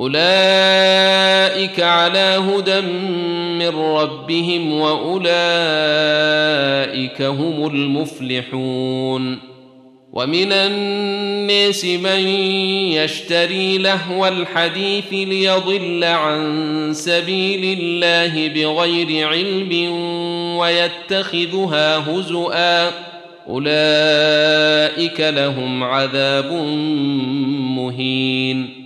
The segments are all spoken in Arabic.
أولئك على هدى من ربهم وأولئك هم المفلحون. ومن الناس من يشتري لهو الحديث ليضل عن سبيل الله بغير علم ويتخذها هزؤا. أولئك لهم عذاب مهين.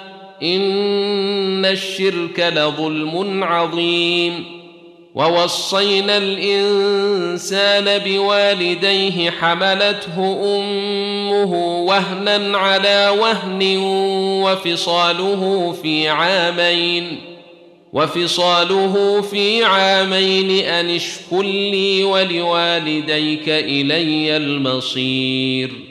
إن الشرك لظلم عظيم. ووصينا الإنسان بوالديه حملته أمه وهنا على وهن وفصاله في عامين. وفصاله في عامين أن اشكر لي ولوالديك إلي المصير.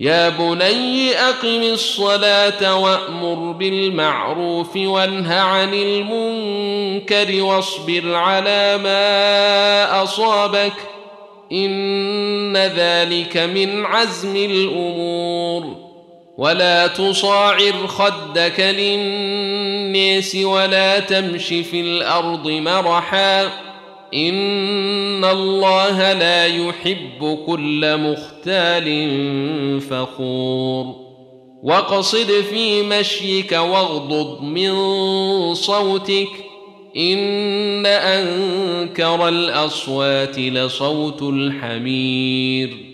يا بني اقم الصلاه وامر بالمعروف وانه عن المنكر واصبر على ما اصابك ان ذلك من عزم الأمور ولا تصاعر خدك للناس ولا تمش في الأرض مرحا ان الله لا يحب كل مختال فخور واقصد في مشيك واغضض من صوتك ان انكر الاصوات لصوت الحمير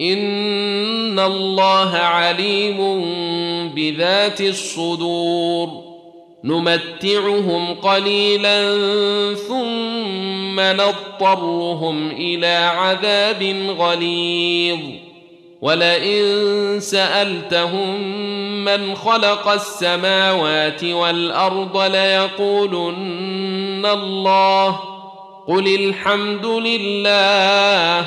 ان الله عليم بذات الصدور نمتعهم قليلا ثم نضطرهم إلى عذاب غليظ ولئن سالتهم من خلق السماوات والارض ليقولن الله قل الحمد لله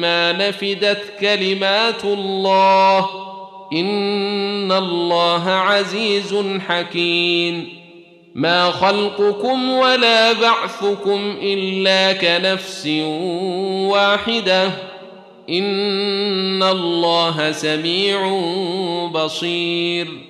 ما نفدت كلمات الله. إن الله عزيز حكيم. ما خلقكم ولا بعثكم إلا كنفس واحدة. إن الله سميع بصير.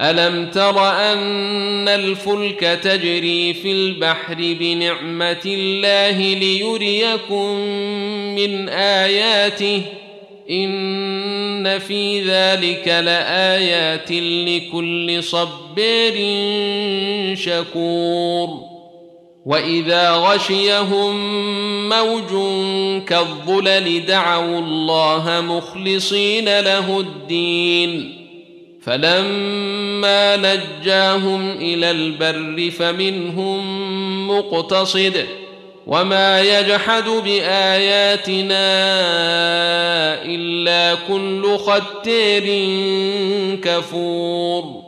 ألم تر أن الفلك تجري في البحر بنعمة الله ليريكم من آياته؟ إن في ذلك لآيات لكل صبير شكور. وإذا غشيهم موج كالظلل دعوا الله مخلصين له الدين. فلما نجاهم إلى البر فمنهم مقتصد وما يجحد بآياتنا إلا كل ختير كفور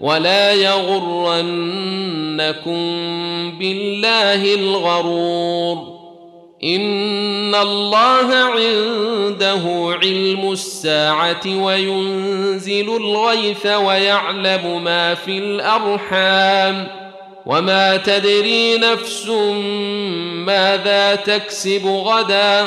ولا يغرنكم بالله الغرور. إن الله عنده علم الساعة وينزل الغيث ويعلم ما في الأرحام. وما تدري نفس ماذا تكسب غدا.